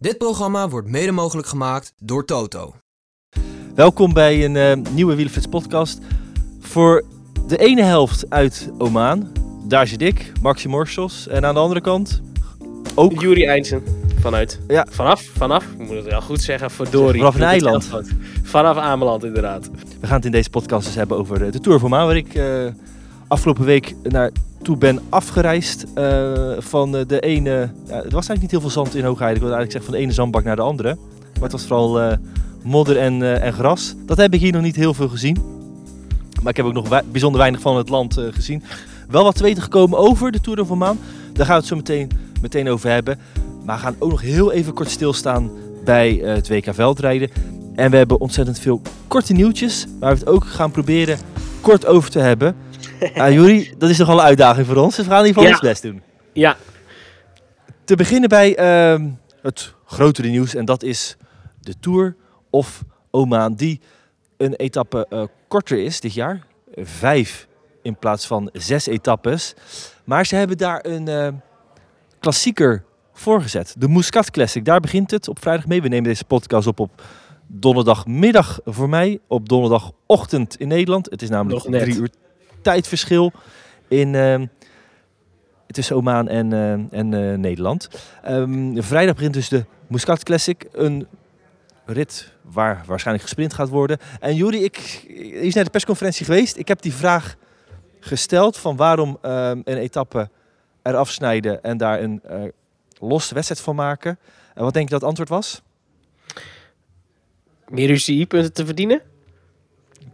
Dit programma wordt mede mogelijk gemaakt door Toto. Welkom bij een eh, nieuwe Wielenflits podcast. Voor de ene helft uit Oman, daar zit ik, Maxi Morsels. En aan de andere kant ook... Juri Eindsen. Vanuit. Ja. Vanaf, vanaf, ik moet het wel goed zeggen, verdorie. Vanaf een eiland. Vanaf Ameland, inderdaad. We gaan het in deze podcast dus hebben over de Tour van Oman, waar ik eh, afgelopen week naartoe ben afgereisd. eh, van eh, de ene... Ja, het was eigenlijk niet heel veel zand in Hoogheide. Ik wilde eigenlijk zeggen van de ene zandbak naar de andere. Maar het was vooral eh, modder en, en gras. Dat heb ik hier nog niet heel veel gezien. Maar ik heb ook nog bijzonder weinig van het land gezien. Wel wat te weten gekomen over de Tour de Oman. Daar gaan we het zo meteen, meteen over hebben. Maar we gaan ook nog heel even kort stilstaan bij het WK veldrijden. En we hebben ontzettend veel korte nieuwtjes, waar we het ook gaan proberen kort over te hebben. Juri, dat is nogal een uitdaging voor ons, dus we gaan in ieder geval Ja. ons best doen. Ja, Te beginnen bij ehm, het grotere nieuws en dat is de Tour of Oman, die een etappe eh, korter is dit jaar. Vijf in plaats van zes etappes. Maar ze hebben daar een eh, klassieker voorgezet. De Muscat Classic, daar begint het op vrijdag mee. We nemen deze podcast op op donderdagmiddag voor mij, op donderdagochtend in Nederland. Het is namelijk net. drie uur tijdverschil in, ehm, tussen Oman en, eh, en eh, Nederland. Ehm, vrijdag begint dus de Muscat Classic, een rit waar waarschijnlijk gesprint gaat worden. En Juri, ik is naar de persconferentie geweest. Ik heb die vraag gesteld van waarom ehm, een etappe eraf snijden en daar een eh losse wedstrijd van maken. En wat denk je dat het antwoord was? meer UCI-punten te verdienen?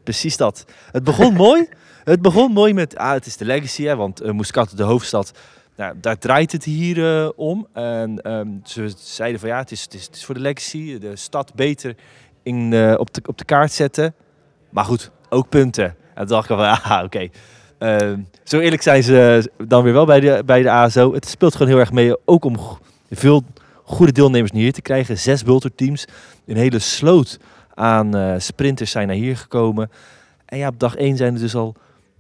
Precies dat. Het begon mooi. Het begon mooi met, ah, het is de legacy, hè, want eh, Muscat, de hoofdstad, nou, daar draait het hier eh, om. En ehm, ze zeiden van ja, het is, het, is, voor de legacy, de stad beter in, eh, op, de, op de kaart zetten. Maar goed, ook punten. En toen dacht ik van, ah, oké. Ehm, zo eerlijk zijn ze dan weer wel bij de, bij de ASO. Het speelt gewoon heel erg mee, ook om veel goede deelnemers naar hier te krijgen. Zes bulterteams, een hele sloot aan sprinters zijn naar hier gekomen. En ja, op dag 1 zijn er dus al,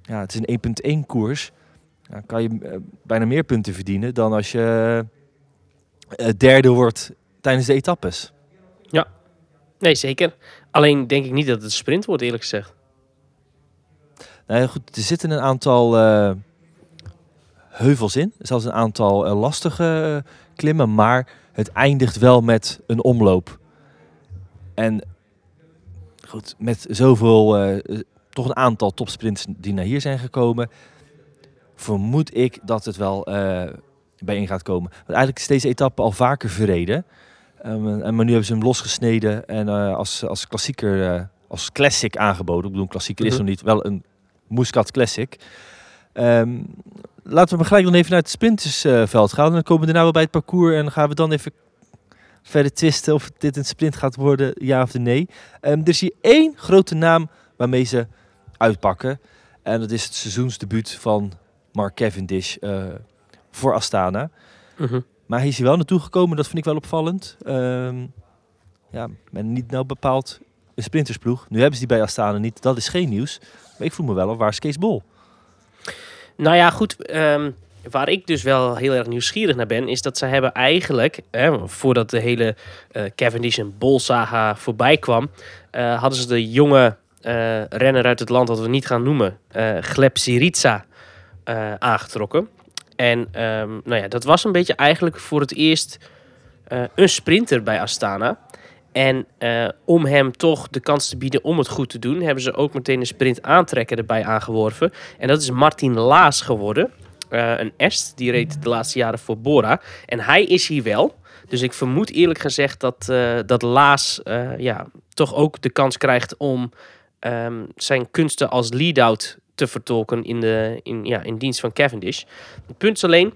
ja, het is een 1.1 koers. Dan kan je eh, bijna meer punten verdienen dan als je eh, derde wordt tijdens de etappes. Nee, zeker. Alleen denk ik niet dat het sprint wordt, eerlijk gezegd. Nou ja, goed, er zitten een aantal eh, heuvels in, zelfs een aantal lastige klimmen, maar het eindigt wel met een omloop. En goed, met zoveel, toch een aantal topsprints die naar hier zijn gekomen, vermoed ik dat het wel eh bijeen gaat komen. Want eigenlijk is deze etappe al vaker verreden. Ehm, en maar nu hebben ze hem losgesneden en eh, als, als klassieker, eh, als classic aangeboden. Ik bedoel, klassieker is Mhm. nog niet, wel een Muscat Classic. Ehm, laten we maar gelijk dan even naar het sprintersveld gaan. En dan komen we daarna wel bij het parcours en gaan we dan even verder twisten of dit een sprint gaat worden, ja of nee. Ehm, er is hier één grote naam waarmee ze uitpakken. En dat is het seizoensdebuut van Mark Cavendish eh, voor Astana. Mhm. Maar hij is hier wel naartoe gekomen, dat vind ik wel opvallend. Ehm ja, men niet nou bepaald een sprintersploeg. Nu hebben ze die bij Astana niet, dat is geen nieuws. Maar ik voel me wel af, waar is Kees Bol? Nou ja, goed. ehm, waar ik dus wel heel erg nieuwsgierig naar ben, is dat ze hebben eigenlijk, hè, voordat de hele eh, Cavendish en Bol saga voorbij kwam, eh, hadden ze de jonge renner uit het land dat we niet gaan noemen, eh Gleb eh, aangetrokken. En ehm, nou ja, dat was een beetje eigenlijk voor het eerst eh, een sprinter bij Astana. En eh, om hem toch de kans te bieden om het goed te doen, hebben ze ook meteen een sprint aantrekker erbij aangeworven. En dat is Martin Laas geworden. Eh, een Est, die reed de laatste jaren voor Bora. En hij is hier wel. Dus ik vermoed eerlijk gezegd dat, eh, dat Laas eh, ja, toch ook de kans krijgt om ehm, zijn kunsten als lead-out te vertolken in, de, in, ja, in dienst van Cavendish. Het punt is alleen,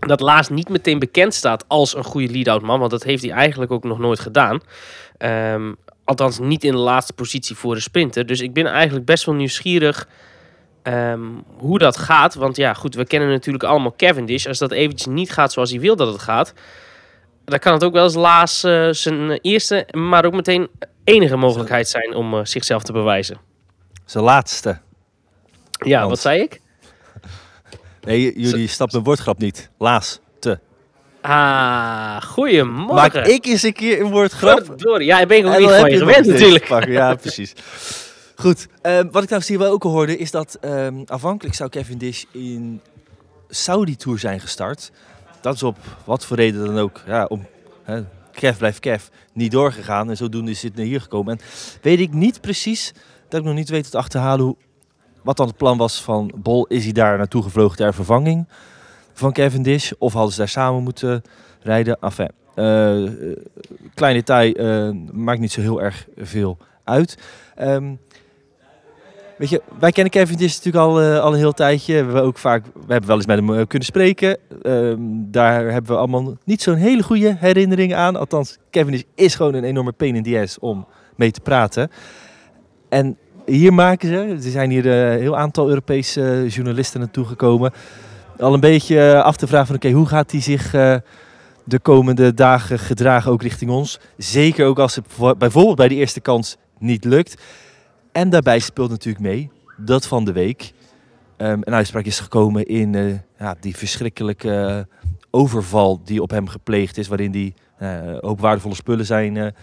dat Laas niet meteen bekend staat als een goede lead-out man. Want dat heeft hij eigenlijk ook nog nooit gedaan. Ehm, althans, niet in de laatste positie voor de sprinter. Dus ik ben eigenlijk best wel nieuwsgierig ehm, hoe dat gaat. Want ja, goed, we kennen natuurlijk allemaal Cavendish. Als dat eventjes niet gaat zoals hij wil dat het gaat... dan kan het ook wel eens Laas eh, zijn eerste, maar ook meteen enige mogelijkheid zijn om eh, zichzelf te bewijzen. Zijn laatste. Ja, Want- wat zei ik? Nee, jullie snappen mijn woordgrap niet. Laas. Te. Ah, goeiemorgen. Maak ik eens een keer een woordgrap. Ja, daar ben ik ook niet van je gewend natuurlijk. pakken. Ja, precies. Goed. ehm, wat ik nou hier wel ook hoorde, is dat ehm afhankelijk zou Cavendish in Saudi-tour zijn gestart. Dat is op wat voor reden dan ook. Ja, om hè, Kev blijft Kev niet doorgegaan. En zodoende is het naar hier gekomen. En weet ik niet precies, dat ik nog niet weet te achterhalen hoe, wat dan het plan was van Bol. Is hij daar naartoe gevlogen ter vervanging van Cavendish? Of hadden ze daar samen moeten rijden? Enfin, eh, klein detail, eh, maakt niet zo heel erg veel uit. Ehm, wij kennen Cavendish natuurlijk al, eh, al een heel tijdje. We hebben ook vaak, we hebben wel eens met hem eh, kunnen spreken. Ehm, daar hebben we allemaal niet zo'n hele goede herinneringen aan. Althans, Cavendish is gewoon een enorme pain in the ass om mee te praten. En hier maken ze, er zijn hier eh, een heel aantal Europese eh, journalisten naartoe gekomen. Al een beetje eh, af te vragen van oké, hoe gaat hij zich eh, de komende dagen gedragen ook richting ons? Zeker ook als het voor- bijvoorbeeld bij de eerste kans niet lukt. En daarbij speelt natuurlijk mee dat van de week ehm, een uitspraak is gekomen in eh, ja, die verschrikkelijke eh, overval die op hem gepleegd is. Waarin die eh, ook waardevolle spullen zijn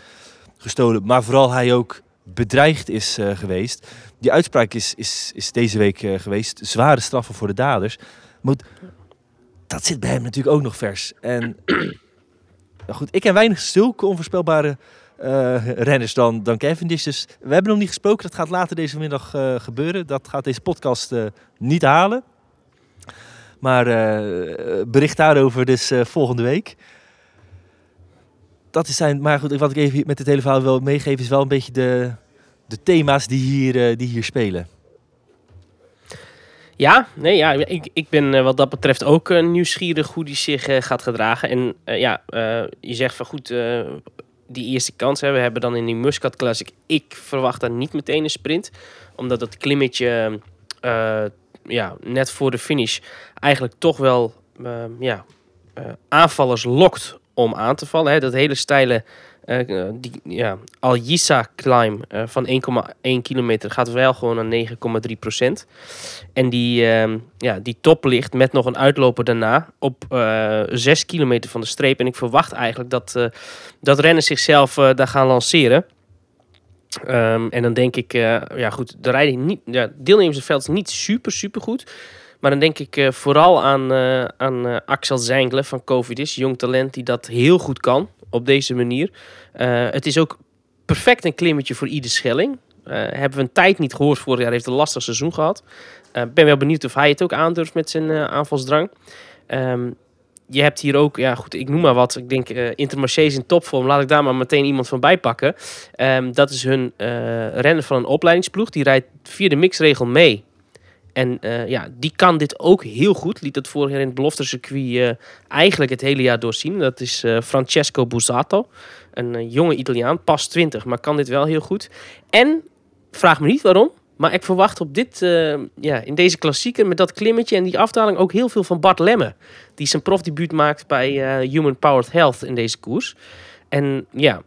gestolen. Maar vooral hij ook bedreigd is geweest. Die uitspraak is, is, is deze week geweest. Zware straffen voor de daders. Maar dat zit bij hem natuurlijk ook nog vers. En nou goed, ik ken weinig zulke onvoorspelbare renners dan, dan Cavendish. Dus we hebben nog niet gesproken. Dat gaat later deze middag eh, gebeuren. Dat gaat deze podcast eh, niet halen. Maar eh, bericht daarover dus eh, volgende week. Dat is zijn, maar goed, wat ik even met dit hele verhaal wil meegeven is wel een beetje de, de thema's die hier, eh, die hier spelen. Ja, nee, ja ik, ik ben eh, wat dat betreft ook eh, nieuwsgierig hoe die zich eh, gaat gedragen. En eh, ja, eh, je zegt van goed, eh, die eerste kans hebben hebben dan in die Muscat Classic. Ik verwacht dan niet meteen een sprint, omdat dat klimmetje eh, ja, net voor de finish eigenlijk toch wel eh, ja, eh, aanvallers lokt om aan te vallen. Hè. Dat hele steile eh, die, ja, Al-Yissa climb eh, van 1,1 kilometer gaat wel gewoon naar 9,3 procent. En die, ehm, ja, die top ligt met nog een uitloper daarna op eh 6 kilometer van de streep. En ik verwacht eigenlijk dat, dat renners zichzelf daar gaan lanceren. Ehm, en dan denk ik, ja goed, de rijding niet, ja, deelnemersveld is niet super, super goed. Maar dan denk ik eh, vooral aan, eh, aan eh, Axel Zengler van Covidis, jong talent die dat heel goed kan op deze manier. Het is ook perfect een klimmetje voor ieder Schelling. Hebben we een tijd niet gehoord. Vorig jaar heeft een lastig seizoen gehad. Ben wel benieuwd of hij het ook aandurft met zijn aanvalsdrang. Ehm, je hebt hier ook, ja goed, ik noem maar wat. Ik denk eh Intermarché is in topvorm. Laat ik daar maar meteen iemand van bijpakken. Ehm, dat is hun eh renner van een opleidingsploeg. Die rijdt via de mixregel mee. En eh, ja, die kan dit ook heel goed. Liet dat vorig jaar in het beloftecircuit eh eigenlijk het hele jaar doorzien. Dat is eh, Francesco Busato. Een jonge Italiaan, pas 20, maar kan dit wel heel goed. En, vraag me niet waarom, maar ik verwacht op dit, ja, in deze klassieker met dat klimmetje en die afdaling ook heel veel van Bart Lemme. Die zijn profdebuut maakt bij Human Powered Health in deze koers. En ja,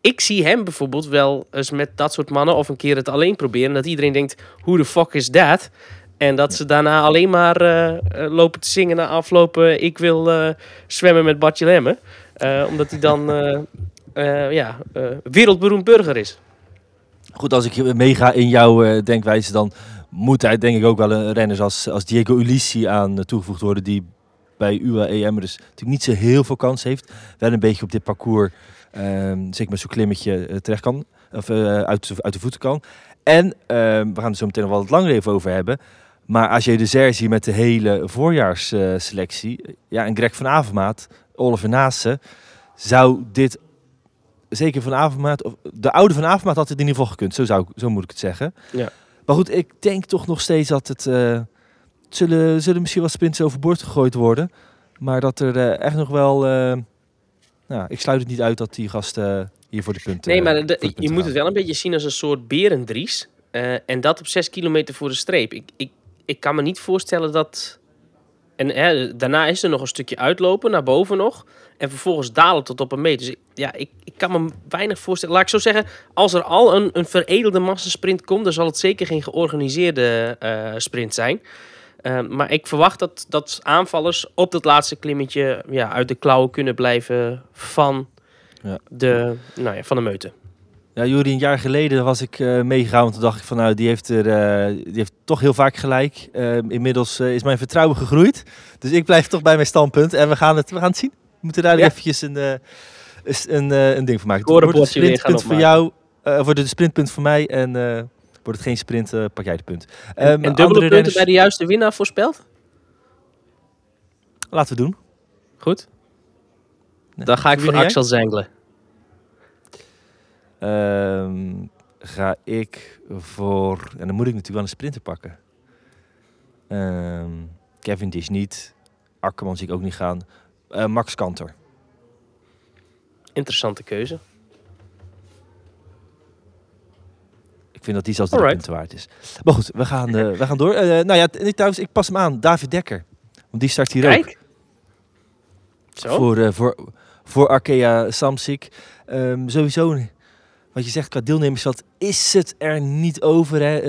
ik zie hem bijvoorbeeld wel eens met dat soort mannen of een keer het alleen proberen. Dat iedereen denkt, hoe de fuck is dat? En dat ze daarna alleen maar eh, eh, lopen te zingen na aflopen. Ik wil eh, zwemmen met Bartje Lemme. Omdat hij dan ja, wereldberoemd burger is. Goed, als ik meega in jouw denkwijze, dan moet hij denk ik ook wel een renner als, als Diego Ulissi aan toegevoegd worden. Die bij UAE dus natuurlijk niet zo heel veel kans heeft. Wel een beetje op dit parcours, zeker met zo'n klimmetje, eh, terecht kan. Of eh, uit, de- uit de voeten kan. En ehm, we gaan het zo meteen nog wel wat langer even over hebben. Maar als je de Zer ziet met de hele voorjaarsselectie. ja, en Greg van Avermaat, Oliver Naassen. Zou dit zeker van Avermaat, of de oude van Avermaat had het in ieder geval gekund. Zo, zou, zo moet ik het zeggen. Ja. Maar goed, ik denk toch nog steeds dat het... eh, zullen, zullen misschien wat sprints overboord gegooid worden. Maar dat er eh, echt nog wel... eh, nou, ik sluit het niet uit dat die gasten hier voor de punten... Nee, maar de- de je moet gaan. het wel een beetje zien als een soort berendries. Eh, en dat op 6 kilometer voor de streep. Ik, ik, ik kan me niet voorstellen dat... En hè, daarna is er nog een stukje uitlopen, naar boven nog. En vervolgens dalen tot op een meter. Dus ik, ja, ik, ik kan me weinig voorstellen. Laat ik zo zeggen, als er al een, een veredelde massasprint komt... dan zal het zeker geen georganiseerde eh, sprint zijn. Eh, maar ik verwacht dat, dat aanvallers op dat laatste klimmetje... Ja, uit de klauwen kunnen blijven van, Ja. de, nou ja, van de meute. Ja, Juri, een jaar geleden was ik eh meegegaan. Want toen dacht ik van, nou, die heeft, er, eh, die heeft toch heel vaak gelijk. Eh, inmiddels eh, is mijn vertrouwen gegroeid. Dus ik blijf toch bij mijn standpunt. En we gaan het, we gaan het zien. We moeten daar Ja. eventjes een, een, een ding van maken. Wordt het sprintpunt voor jou, wordt het sprintpunt voor mij. En wordt het geen sprint, eh, pak jij de punt. En, Ehm, en dubbele punten renners- bij de juiste winnaar voorspeld? Laten we doen. Goed. Nee. Dan ga ik voor? Axel Zengelen. Ehm, ga ik voor... En dan moet ik natuurlijk wel een sprinter pakken. Ehm Kevin Dish niet. Akkerman zie ik ook niet gaan. Eh, Max Kanter. Interessante keuze. Ik vind dat die zelfs drie Alright. punten waard is. Maar goed, we gaan, eh, we gaan door. Eh, nou ja, trouwens, ik pas hem aan. David Dekker. Want die start hier ook. Zo. Voor, eh, voor, voor Arkea Samsic. Ehm, sowieso, wat je zegt qua deelnemersveld, is het er niet over. Hè?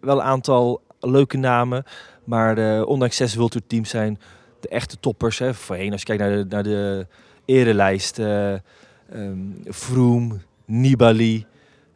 Wel een aantal leuke namen. Maar ondanks zes World Tour teams zijn de echte toppers. Hè? Voorheen, als je kijkt naar de, naar de erelijst. eh ehm, Nibali.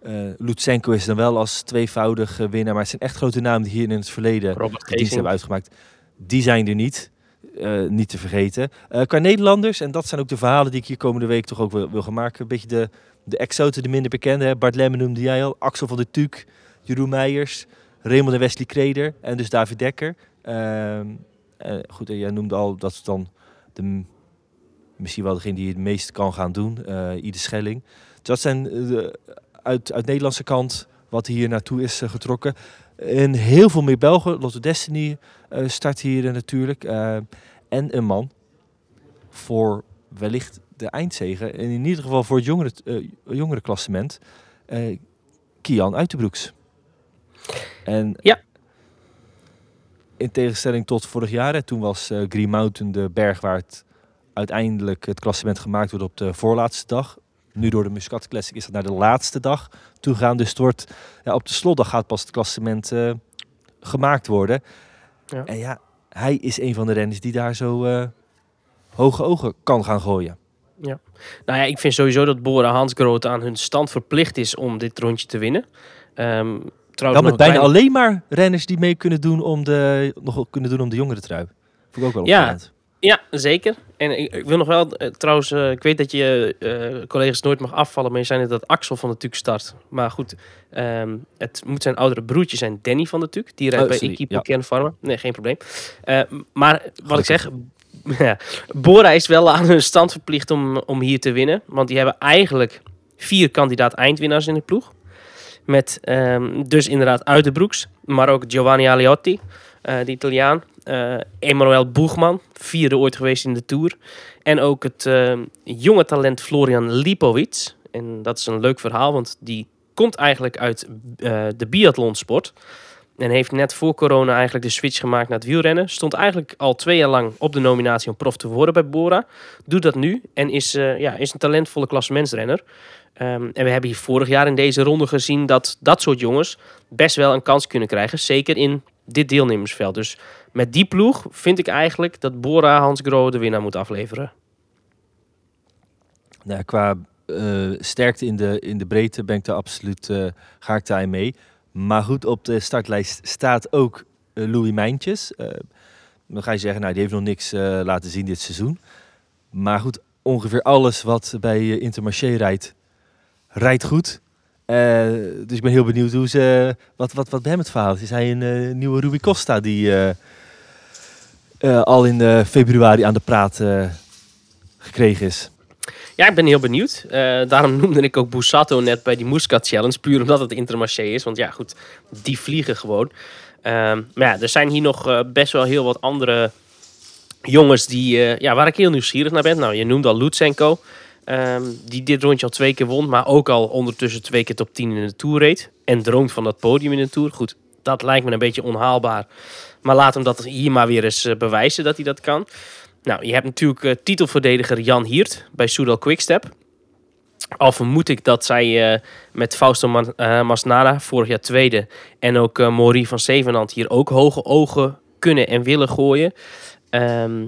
Eh Lutsenko is dan wel als tweevoudig eh, winnaar. Maar het zijn echt grote namen die hier in het verleden de dienst hebben uitgemaakt. Die zijn er niet. Eh, niet te vergeten. Eh, qua Nederlanders, en dat zijn ook de verhalen die ik hier komende week toch ook wil, wil gaan maken. Een beetje de, de exoten, de minder bekende. Hè. Bart Lemmen noemde jij al. Axel van der Tuuk, Jeroen Meijers, Raymond en Wesley Kreder en dus David Dekker. Ehm, eh, goed, en jij noemde al dat dan de, misschien wel degene die het meest kan gaan doen. Ide Schelling. Dus dat zijn de, uit, uit Nederlandse kant wat hier naartoe is eh, getrokken. En heel veel meer Belgen. Lotto Destiny eh, start hier natuurlijk. Eh, en een man voor wellicht de eindzegen. En in ieder geval voor het jongere, jongere klassement. Kian Uiterbroeks. En Ja. in tegenstelling tot vorig jaar, hè, toen was Green Mountain de berg waar het uiteindelijk het klassement gemaakt wordt op de voorlaatste dag. Nu door de Muscat Classic is dat naar de laatste dag toegaan. Dus het wordt, ja, op de slotdag gaat pas het klassement eh, gemaakt worden. Ja. En ja, hij is een van de renners die daar zo eh, hoge ogen kan gaan gooien. Nou ja, ik vind sowieso dat Bora Hansgrote aan hun stand verplicht is om dit rondje te winnen. Ehm trouwens, Dan met bijna alleen maar renners die mee kunnen doen om de, nog kunnen doen om de jongere trui. Vond ik ook wel Ja. opvallend. Ja, zeker. En ik, ik wil nog wel, eh, trouwens, eh, ik weet dat je eh, collega's nooit mag afvallen, maar je zei net dat Axel van de Tuuk start. Maar goed, ehm, het moet zijn oudere broertje zijn, Danny van de Tuuk. Die rijdt Oh, bij sorry, Equipe ja. Kern Pharma. Nee, geen probleem. Eh, maar wat ik zeg, ja, Bora is wel aan hun stand verplicht om, om hier te winnen. Want die hebben eigenlijk vier kandidaat eindwinnaars in de ploeg. Met ehm, dus inderdaad Uiterbroeks, maar ook Giovanni Aliotti, eh, de Italiaan. eh Emanuel Boegman, vierde ooit geweest in de Tour. En ook het ehm, jonge talent Florian Lipovic. En dat is een leuk verhaal, want die komt eigenlijk uit eh, de biathlonsport. En heeft net voor corona eigenlijk de switch gemaakt naar het wielrennen. Stond eigenlijk al twee jaar lang op de nominatie om prof te worden bij Bora. Doet dat nu en is, eh, ja, is een talentvolle klassementsrenner. Ehm, en we hebben hier vorig jaar in deze ronde gezien dat dat soort jongens best wel een kans kunnen krijgen. Zeker in dit deelnemersveld. Dus met die ploeg vind ik eigenlijk dat Bora Hans Grohe de winnaar moet afleveren. Nou, qua eh, sterkte in de, in de breedte ben ik daar absoluut, eh, ga ik mee. Maar goed, op de startlijst staat ook eh, Louis Mijntjes. Dan ga je zeggen, nou, die heeft nog niks laten zien dit seizoen. Maar goed, ongeveer alles wat bij Intermarché rijdt, rijdt goed. Eh, dus ik ben heel benieuwd hoe ze, wat, wat, wat bij hem het verhaal is. Is hij een eh, nieuwe Rui Costa die eh, al in februari aan de praat gekregen is? Ja, ik ben heel benieuwd. Daarom noemde ik ook Bussato net bij die Muscat Challenge. Puur omdat het Intermarché is. Want ja, goed, die vliegen gewoon. Ehm, maar ja, er zijn hier nog best wel heel wat andere jongens die, ja, waar ik heel nieuwsgierig naar ben. Nou, je noemde al Lutsenko. Ehm, die dit rondje al twee keer won, maar ook al ondertussen twee keer top 10 in de Tour reed. En droomt van dat podium in de Tour. Goed, dat lijkt me een beetje onhaalbaar. Maar laat hem dat hier maar weer eens eh, bewijzen dat hij dat kan. Nou, je hebt natuurlijk eh, titelverdediger Jan Hiert bij Soudal Quickstep. Al vermoed ik dat zij eh, met Fausto Man- Masnada, vorig jaar tweede, en ook Maury van Zevenand hier ook hoge ogen kunnen en willen gooien. Ehm,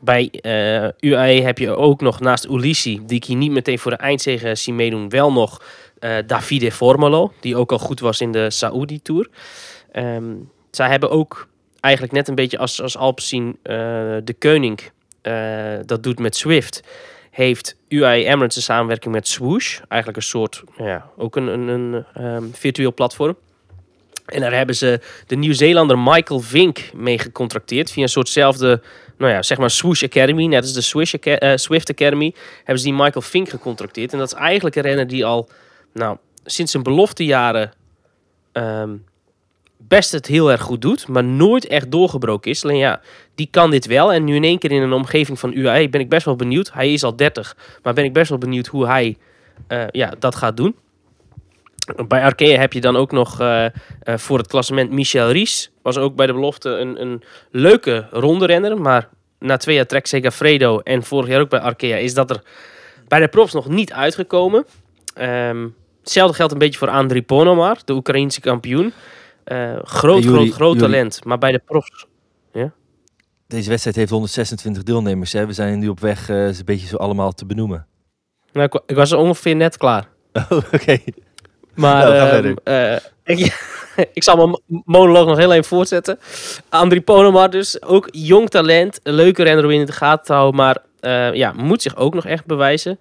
bij eh UAE heb je ook nog naast Ulissi, die ik hier niet meteen voor de eindzege zie meedoen, wel nog eh, Davide Formolo, die ook al goed was in de Saudi Tour. Ehm, zij hebben ook eigenlijk net een beetje als, als Alpecin eh de Koning dat doet met Swift, heeft UAE Emirates een samenwerking met Swoosh. Eigenlijk een soort, ja, ook een, een, een ehm, virtueel platform. En daar hebben ze de Nieuw-Zeelander Michael Vink mee gecontracteerd. Via een soortzelfde, nou ja, zeg maar Swoosh Academy. Net als de Swish eh, Swift Academy. Hebben ze die Michael Vink gecontracteerd. En dat is eigenlijk een renner die al, nou, sinds zijn beloftejaren... ehm best het heel erg goed doet, maar nooit echt doorgebroken is. Alleen ja, die kan dit wel. En nu in één keer in een omgeving van UAE ben ik best wel benieuwd. Hij is al 30, maar ben ik best wel benieuwd hoe hij eh, ja, dat gaat doen. Bij Arkea heb je dan ook nog eh, voor het klassement Michel Ries. Was ook bij de belofte een, een leuke ronderenner. Maar na twee jaar Trek Segafredo en vorig jaar ook bij Arkea is dat er bij de profs nog niet uitgekomen. Ehm, hetzelfde geldt een beetje voor Andriy Ponomar, de Oekraïense kampioen. Eh, groot, Juri- groot, groot Juri- talent. Maar bij de profs... Deze wedstrijd heeft 126 deelnemers. Hè. We zijn nu op weg ze een beetje zo allemaal te benoemen. Nou, ik, ik was er ongeveer net klaar. Oh, oké. Maar Nou, ehm, eh, ik, ik zal mijn mo- monoloog nog heel even voortzetten. Andri Ponomar dus, ook jong talent. Een leuke renner om in de gaten te houden. Maar eh, ja, moet zich ook nog echt bewijzen.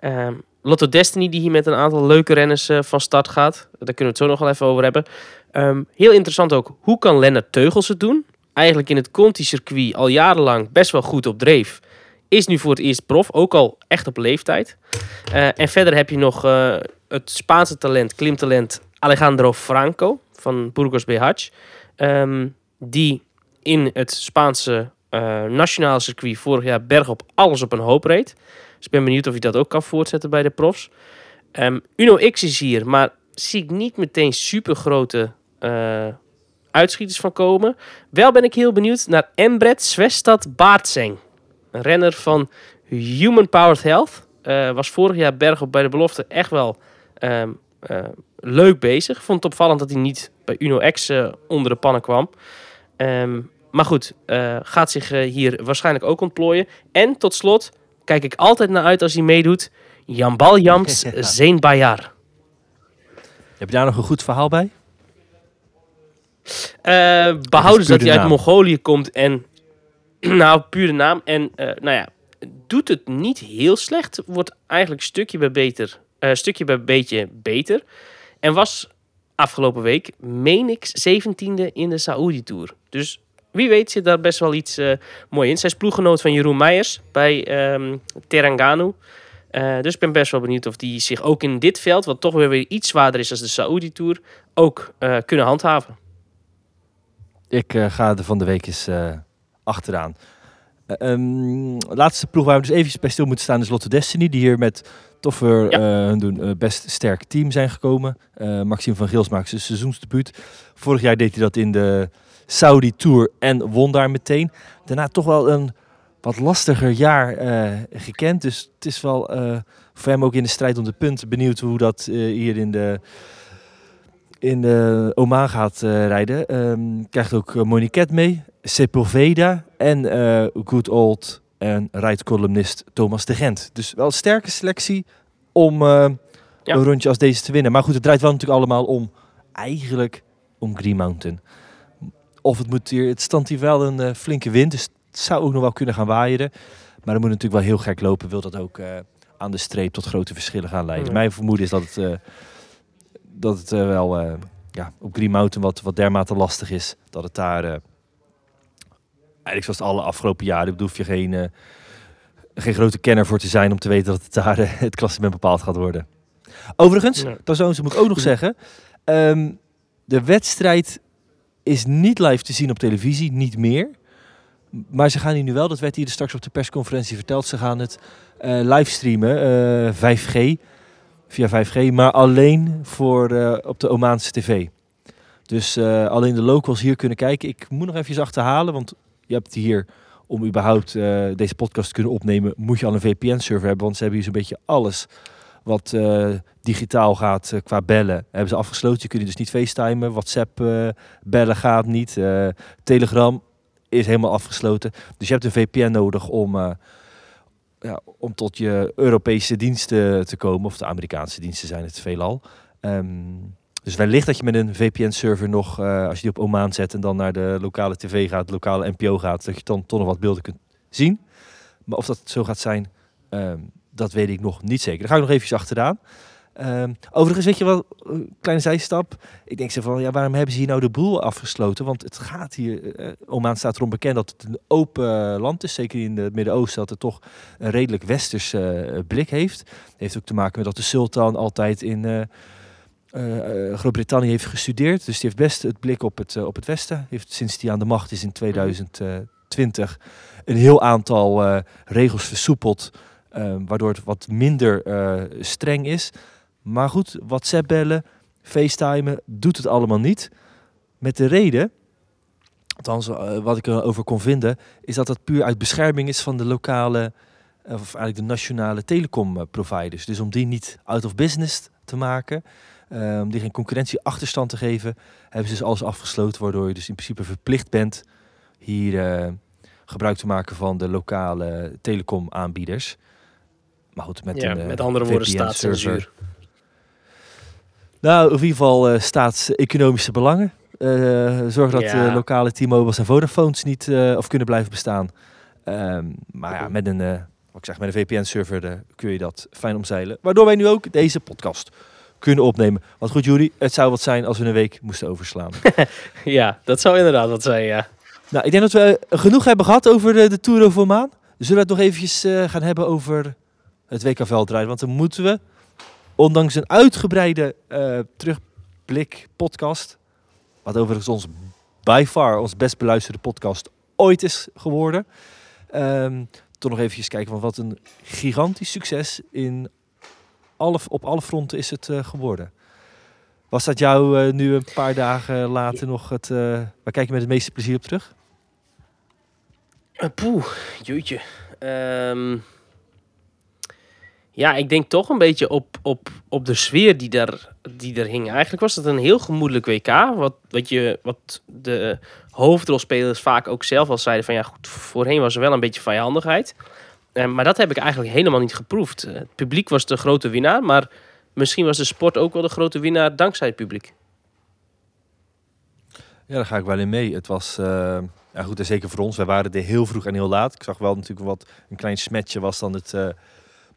Ehm, Lotto Destiny die hier met een aantal leuke renners eh, van start gaat. Daar kunnen we het zo nog wel even over hebben. Ehm, heel interessant ook, hoe kan Lennart Teugels het doen? Eigenlijk in het Conti-circuit al jarenlang best wel goed op dreef. Is nu voor het eerst prof, ook al echt op leeftijd. En verder heb je nog het Spaanse talent, klimtalent Alejandro Franco van Burgos BH. Ehm, die in het Spaanse eh nationale circuit vorig jaar bergop alles op een hoop reed. Dus ik ben benieuwd of hij dat ook kan voortzetten bij de profs. Ehm, Uno X is hier, maar zie ik niet meteen super grote uitschieters van komen. Wel ben ik heel benieuwd naar Embret Swestad Baartseng. Een renner van Human Powered Health. Eh, was vorig jaar bergop bij de belofte echt wel ehm, eh, leuk bezig. Vond het opvallend dat hij niet bij Uno X eh, onder de pannen kwam. Ehm, maar goed, eh, gaat zich hier waarschijnlijk ook ontplooien. En tot slot kijk ik altijd naar uit als hij meedoet. Jambal Jams Ja. Zeen Bayar. Heb je daar nog een goed verhaal bij? Eh, behouden puur dat hij uit? Mongolië komt en... nou, puur de naam. En nou ja, doet het niet heel slecht. Wordt eigenlijk stukje bij, beter, eh, stukje bij beetje beter. En was afgelopen week, meen ik, 17e in de Saudi Tour. Dus wie weet zit daar best wel iets eh mooi in. Zij is ploeggenoot van Jeroen Meijers bij ehm Teranganu. Eh, dus ik ben best wel benieuwd of die zich ook in dit veld, wat toch weer weer iets zwaarder is als de Saudi Tour, ook kunnen handhaven. Ik ga er van de week eens achteraan. Eh, ehm, laatste ploeg waar we dus even bij stil moeten staan is Lotto Destiny. Die hier met toffer Ja. eh, hun doen, eh, best sterk team zijn gekomen. Eh, Maxime van Gils maakt zijn seizoensdebuut. Vorig jaar deed hij dat in de Saudi Tour en won daar meteen. Daarna toch wel een wat lastiger jaar gekend. Dus het is wel voor hem ook in de strijd om de punten benieuwd hoe dat hier in de in de Oman gaat rijden. Ehm, krijgt ook Moniquette mee, Sepulveda en good old en rijtcolumnist Thomas de Gent. Dus wel een sterke selectie om eh, Ja. een rondje als deze te winnen. Maar goed, het draait wel natuurlijk allemaal om, eigenlijk om Green Mountain. Of het moet hier, het stand hier wel een eh, flinke wind, dus het zou ook nog wel kunnen gaan waaien. Maar dan moet het natuurlijk wel heel gek lopen, wil dat ook eh, aan de streep tot grote verschillen gaan leiden. Ja. Mijn vermoeden is dat het, dat het wel ja, op Green Mountain wat, wat dermate lastig is. Dat het daar, eigenlijk zoals alle afgelopen jaren, hoef je geen, eh, geen grote kenner voor te zijn om te weten dat het daar eh, het klassement bepaald gaat worden. Overigens, Ja. Tazoons moet ik ook nog zeggen, ehm, de wedstrijd is niet live te zien op televisie, niet meer. Maar ze gaan hier nu wel, dat werd hier straks op de persconferentie verteld, ze gaan het eh livestreamen, eh 5G, via 5G, maar alleen voor op de Omaanse tv. Dus alleen de locals hier kunnen kijken. Ik moet nog even achterhalen, want je hebt hier, om überhaupt eh, deze podcast te kunnen opnemen, moet je al een VPN-server hebben, want ze hebben hier zo'n beetje alles wat eh, digitaal gaat eh, qua bellen, hebben ze afgesloten. Je kunt dus niet facetimen, WhatsApp bellen gaat niet, Telegram is helemaal afgesloten. Dus je hebt een VPN nodig om, ja, om tot je Europese diensten te komen, of de Amerikaanse diensten zijn het veelal. Ehm, dus wellicht dat je met een VPN-server nog, eh, als je die op Oman zet en dan naar de lokale tv gaat, de lokale NPO gaat, dat je dan toch nog wat beelden kunt zien. Maar of dat zo gaat zijn, ehm, dat weet ik nog niet zeker. Daar ga ik nog eventjes achteraan. Ehm, overigens, weet je wel, een kleine zijstap. Ik denk zo van, ja, waarom hebben ze hier nou de boel afgesloten? Want het gaat hier, eh, Oman staat erom bekend dat het een open land is. Zeker in het Midden-Oosten, dat het toch een redelijk westers eh, blik heeft. Heeft ook te maken met dat de sultan altijd in eh, Groot-Brittannië heeft gestudeerd. Dus die heeft best het blik op het, eh, op het westen. Heeft sinds die aan de macht is in 2020 een heel aantal regels versoepeld. waardoor het wat minder streng is. Maar goed, WhatsApp bellen, FaceTimen, doet het allemaal niet. Met de reden, althans wat ik erover kon vinden, is dat dat puur uit bescherming is van de lokale, of eigenlijk de nationale telecomproviders. Dus om die niet out of business te maken, eh, om die geen concurrentieachterstand te geven, hebben ze dus alles afgesloten, waardoor je dus in principe verplicht bent hier eh, gebruik te maken van de lokale telecomaanbieders. Maar goed, met, ja, een, eh, met andere woorden, staatscensuur. Nou, in ieder geval eh, staatseconomische belangen. Eh zorg dat Ja. eh, lokale T-Mobiles en Vodafones niet eh, of kunnen blijven bestaan. Ehm, maar ja, met een, eh, wat ik zeg, met een VPN-server eh, kun je dat fijn omzeilen. Waardoor wij nu ook deze podcast kunnen opnemen. Wat goed, Jury, het zou wat zijn als we een week moesten overslaan. Ja, dat zou inderdaad wat zijn, ja. nou, ik denk dat we eh, genoeg hebben gehad over de, de Tour of Oman. Zullen we het nog eventjes eh, gaan hebben over het WK veldrijden? Want dan moeten we, ondanks een uitgebreide eh, terugblik podcast, wat overigens ons by far ons best beluisterde podcast ooit is geworden, ehm, toch nog eventjes kijken van wat een gigantisch succes in op alle fronten is het eh, geworden. Was dat jou eh, nu een paar dagen later nog het... eh, waar kijk je met het meeste plezier op terug? Eh, Poeh, jeetje. Ehm, ja, ik denk toch een beetje op, op, op de sfeer die daar, die er hing. Eigenlijk was het een heel gemoedelijk WK. Wat, wat, je, wat de hoofdrolspelers vaak ook zelf al zeiden van... ja, goed, voorheen was er wel een beetje vijandigheid. Eh, maar dat heb ik eigenlijk helemaal niet geproefd. Eh, het publiek was de grote winnaar, maar misschien was de sport ook wel de grote winnaar dankzij het publiek. Ja, daar ga ik wel in mee. Het was, eh, ja goed, en zeker voor ons. Wij waren er heel vroeg en heel laat. Ik zag wel natuurlijk wat, een klein smetje was dan het,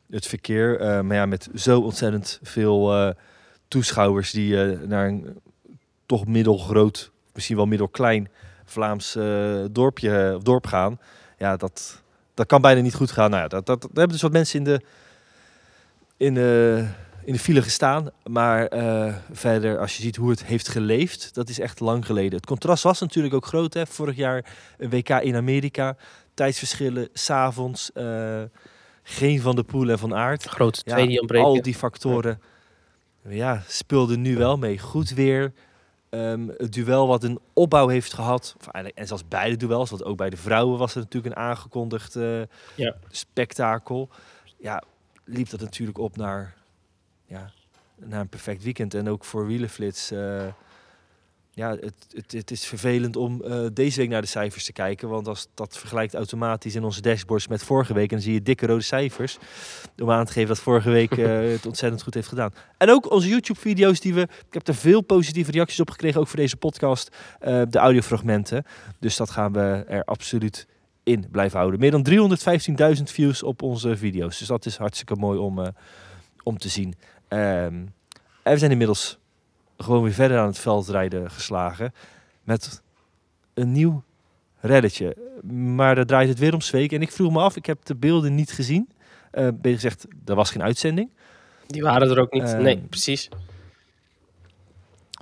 het verkeer. Maar ja, met zo ontzettend veel toeschouwers die naar een toch middelgroot, misschien wel middelklein Vlaams dorpje dorp gaan. Ja, dat, dat kan bijna niet goed gaan. Nou ja, dat, dat, daar hebben dus wat mensen in de, in de, in de file gestaan. Maar eh, verder, als je ziet hoe het heeft geleefd, dat is echt lang geleden. Het contrast was natuurlijk ook groot. Hè? Vorig jaar een WK in Amerika. Tijdsverschillen, s'avonds. eh geen van de Poel en van Aert. Grote Ja, twee die ontbreken. al die factoren ja, speelden nu wel mee. Goed weer. Ehm, het duel wat een opbouw heeft gehad. Of en zelfs beide duels. Want ook bij de vrouwen was het natuurlijk een aangekondigd eh, Ja. spektakel. Ja, liep dat natuurlijk op naar, ja, naar een perfect weekend. En ook voor Wielenflits. eh, ja, het, het, het is vervelend om eh, deze week naar de cijfers te kijken. Want als dat vergelijkt automatisch in onze dashboards met vorige week... en dan zie je dikke rode cijfers. Om aan te geven dat vorige week eh, het ontzettend goed heeft gedaan. En ook onze YouTube-video's die we... Ik heb er veel positieve reacties op gekregen, ook voor deze podcast. eh, de audiofragmenten. Dus dat gaan we er absoluut in blijven houden. Meer dan 315.000 views op onze video's. Dus dat is hartstikke mooi om, om te zien. Ehm, en we zijn inmiddels gewoon weer verder aan het veldrijden geslagen. Met een nieuw reddetje. Maar daar draait het weer om Zweek. En ik vroeg me af, ik heb de beelden niet gezien. Eh ben je gezegd, er was geen uitzending. Die waren er ook niet. Ehm, nee, precies.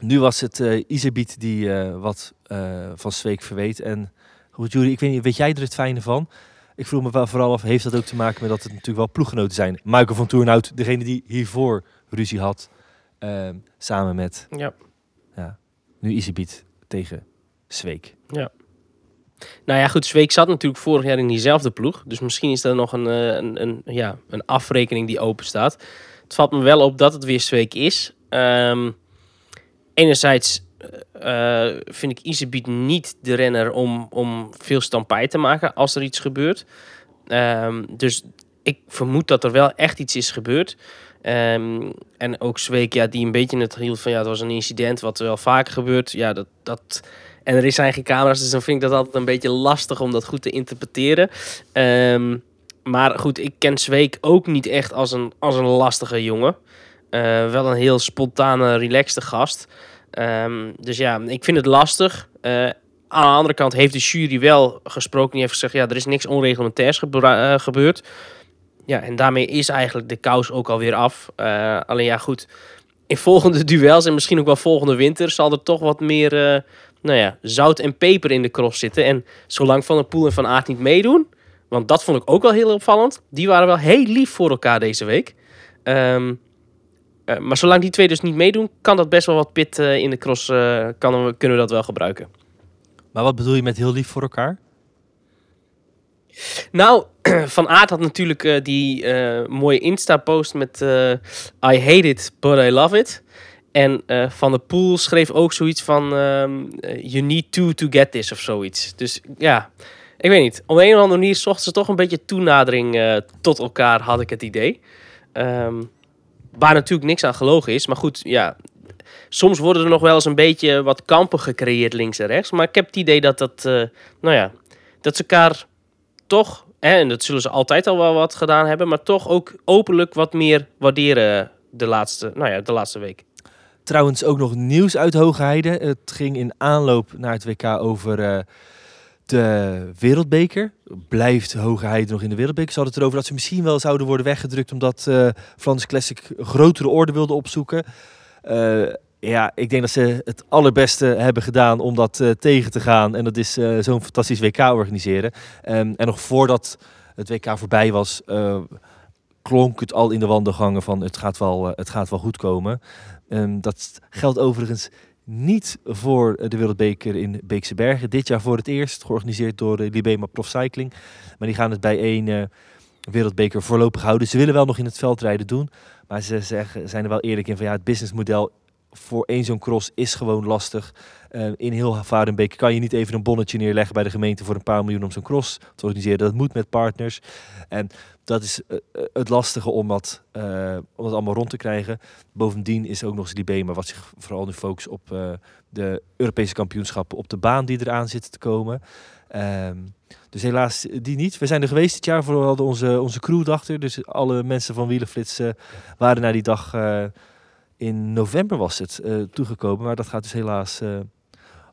Nu was het Iserbiet die eh, wat van Zweek verweet. En Goed, Jury, ik weet niet, weet jij er het fijne van? Ik vroeg me wel vooral af, heeft dat ook te maken met dat het natuurlijk wel ploeggenoten zijn? Michael van Toornhout, degene die hiervoor ruzie had, ehm, samen met Ja. ja, nu Easybeat tegen Zweek. Nou ja, goed, Zweek zat natuurlijk vorig jaar in diezelfde ploeg. Dus misschien is er nog een, eh, een, een, ja, een afrekening die open staat. Het valt me wel op dat het weer Zweek is. Ehm, enerzijds eh, eh, vind ik Isebiet niet de renner om, om veel stampij te maken als er iets gebeurt. Ehm, dus ik vermoed dat er wel echt iets is gebeurd. Ehm, en ook Zweek, ja, die een beetje het hield van ja, het was een incident wat wel vaker gebeurt. Ja, dat, dat, en er zijn geen camera's, dus dan vind ik dat altijd een beetje lastig om dat goed te interpreteren. Ehm, maar goed, ik ken Zweek ook niet echt als een, als een lastige jongen. Eh, wel een heel spontane, relaxte gast. Ehm, dus ja, ik vind het lastig. Eh, aan de andere kant heeft de jury wel gesproken. Die heeft gezegd, ja, er is niks onreglementairs eh, gebeurd. Ja, en daarmee is eigenlijk de kous ook alweer af. Eh, alleen ja, goed. In volgende duels en misschien ook wel volgende winter... zal er toch wat meer eh, nou ja, zout en peper in de cross zitten. En zolang Van der Poel en Van Aert niet meedoen... want dat vond ik ook wel heel opvallend... die waren wel heel lief voor elkaar deze week. Ehm, eh, maar zolang die twee dus niet meedoen... kan dat best wel wat pit in de cross... kan, kunnen we dat wel gebruiken. Maar wat bedoel je met heel lief voor elkaar? Nou, Van Aert had natuurlijk eh, die eh, mooie Insta-post met eh, I hate it, but I love it. En Van der Poel schreef ook zoiets van ehm, eh, You need two to get this of zoiets. Dus ja, ik weet niet. Op een of andere manier zochten ze toch een beetje toenadering tot elkaar, had ik het idee. Ehm, waar natuurlijk niks aan gelogen is. Maar goed, ja, soms worden er nog wel eens een beetje wat kampen gecreëerd links en rechts. Maar ik heb het idee dat dat, nou ja, dat ze elkaar toch, hè, en dat zullen ze altijd al wel wat gedaan hebben, maar toch ook openlijk wat meer waarderen de laatste, nou ja, de laatste week. Trouwens ook nog nieuws uit Hoogheide. Het ging in aanloop naar het WK over eh, de wereldbeker. Blijft Hoogheide nog in de wereldbeker? Ze hadden het erover dat ze misschien wel zouden worden weggedrukt... omdat eh Flanders Classic grotere orde wilde opzoeken. Eh, ja, ik denk dat ze het allerbeste hebben gedaan om dat eh, tegen te gaan. En dat is eh, zo'n fantastisch WK organiseren. Ehm, en nog voordat het WK voorbij was... eh, klonk het al in de wandelgangen van het gaat wel, het gaat wel goed komen. Ehm, dat geldt overigens niet voor de Wereldbeker in Beekse Bergen. Dit jaar voor het eerst, georganiseerd door uh, Libema Prof Cycling. Maar die gaan het bij één Wereldbeker voorlopig houden. Ze willen wel nog in het veldrijden doen. Maar ze zeggen, zijn er wel eerlijk in van ja, het businessmodel voor één zo'n cross is gewoon lastig. Eh, in heel Varenbeek kan je niet even een bonnetje neerleggen bij de gemeente voor een paar miljoen om zo'n cross te organiseren. Dat moet met partners. En dat is eh, eh, het lastige om dat, eh, om dat allemaal rond te krijgen. Bovendien is ook nog eens die wat zich vooral nu focust op de Europese kampioenschappen op de baan die eraan zitten te komen. Ehm, dus helaas die niet. We zijn er geweest dit jaar, vooral onze, onze crewdag er. Dus alle mensen van Wielenflits waren naar die dag in november was het eh, toegekomen. Maar dat gaat dus helaas eh,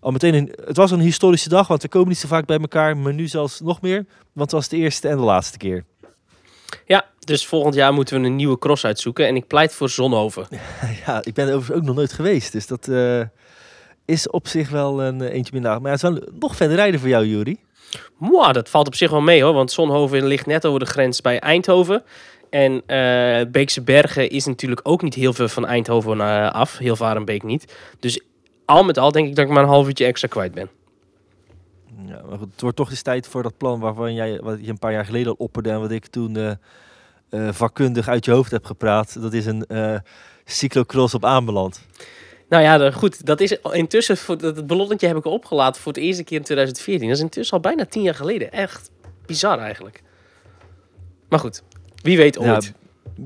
al meteen een... Het was een historische dag, want we komen niet zo vaak bij elkaar. Maar nu zelfs nog meer, want het was de eerste en de laatste keer. Ja, dus volgend jaar moeten we een nieuwe cross uitzoeken en ik pleit voor Zonhoven. Ja, ik ben er overigens ook nog nooit geweest. Dus dat eh, is op zich wel een eentje minder. Maar het is wel nog verder rijden voor jou, Jury. Mwah, dat valt op zich wel mee hoor, want Zonhoven ligt net over de grens bij Eindhoven. En eh, Beekse Bergen is natuurlijk ook niet heel veel van Eindhoven eh, af, heel Varenbeek niet. Dus al met al denk ik dat ik maar een half uurtje extra kwijt ben. Ja, maar goed, het wordt toch eens tijd voor dat plan waarvan jij wat je een paar jaar geleden al opperde en wat ik toen eh, vakkundig uit je hoofd heb gepraat. Dat is een cyclocross op aanbeland. Nou ja, goed, dat is intussen, voor, dat het ballonnetje heb ik opgelaten voor de eerste keer in 2014. Dat is intussen al bijna tien jaar geleden. Echt bizar eigenlijk. Maar goed, wie weet Ja, ooit.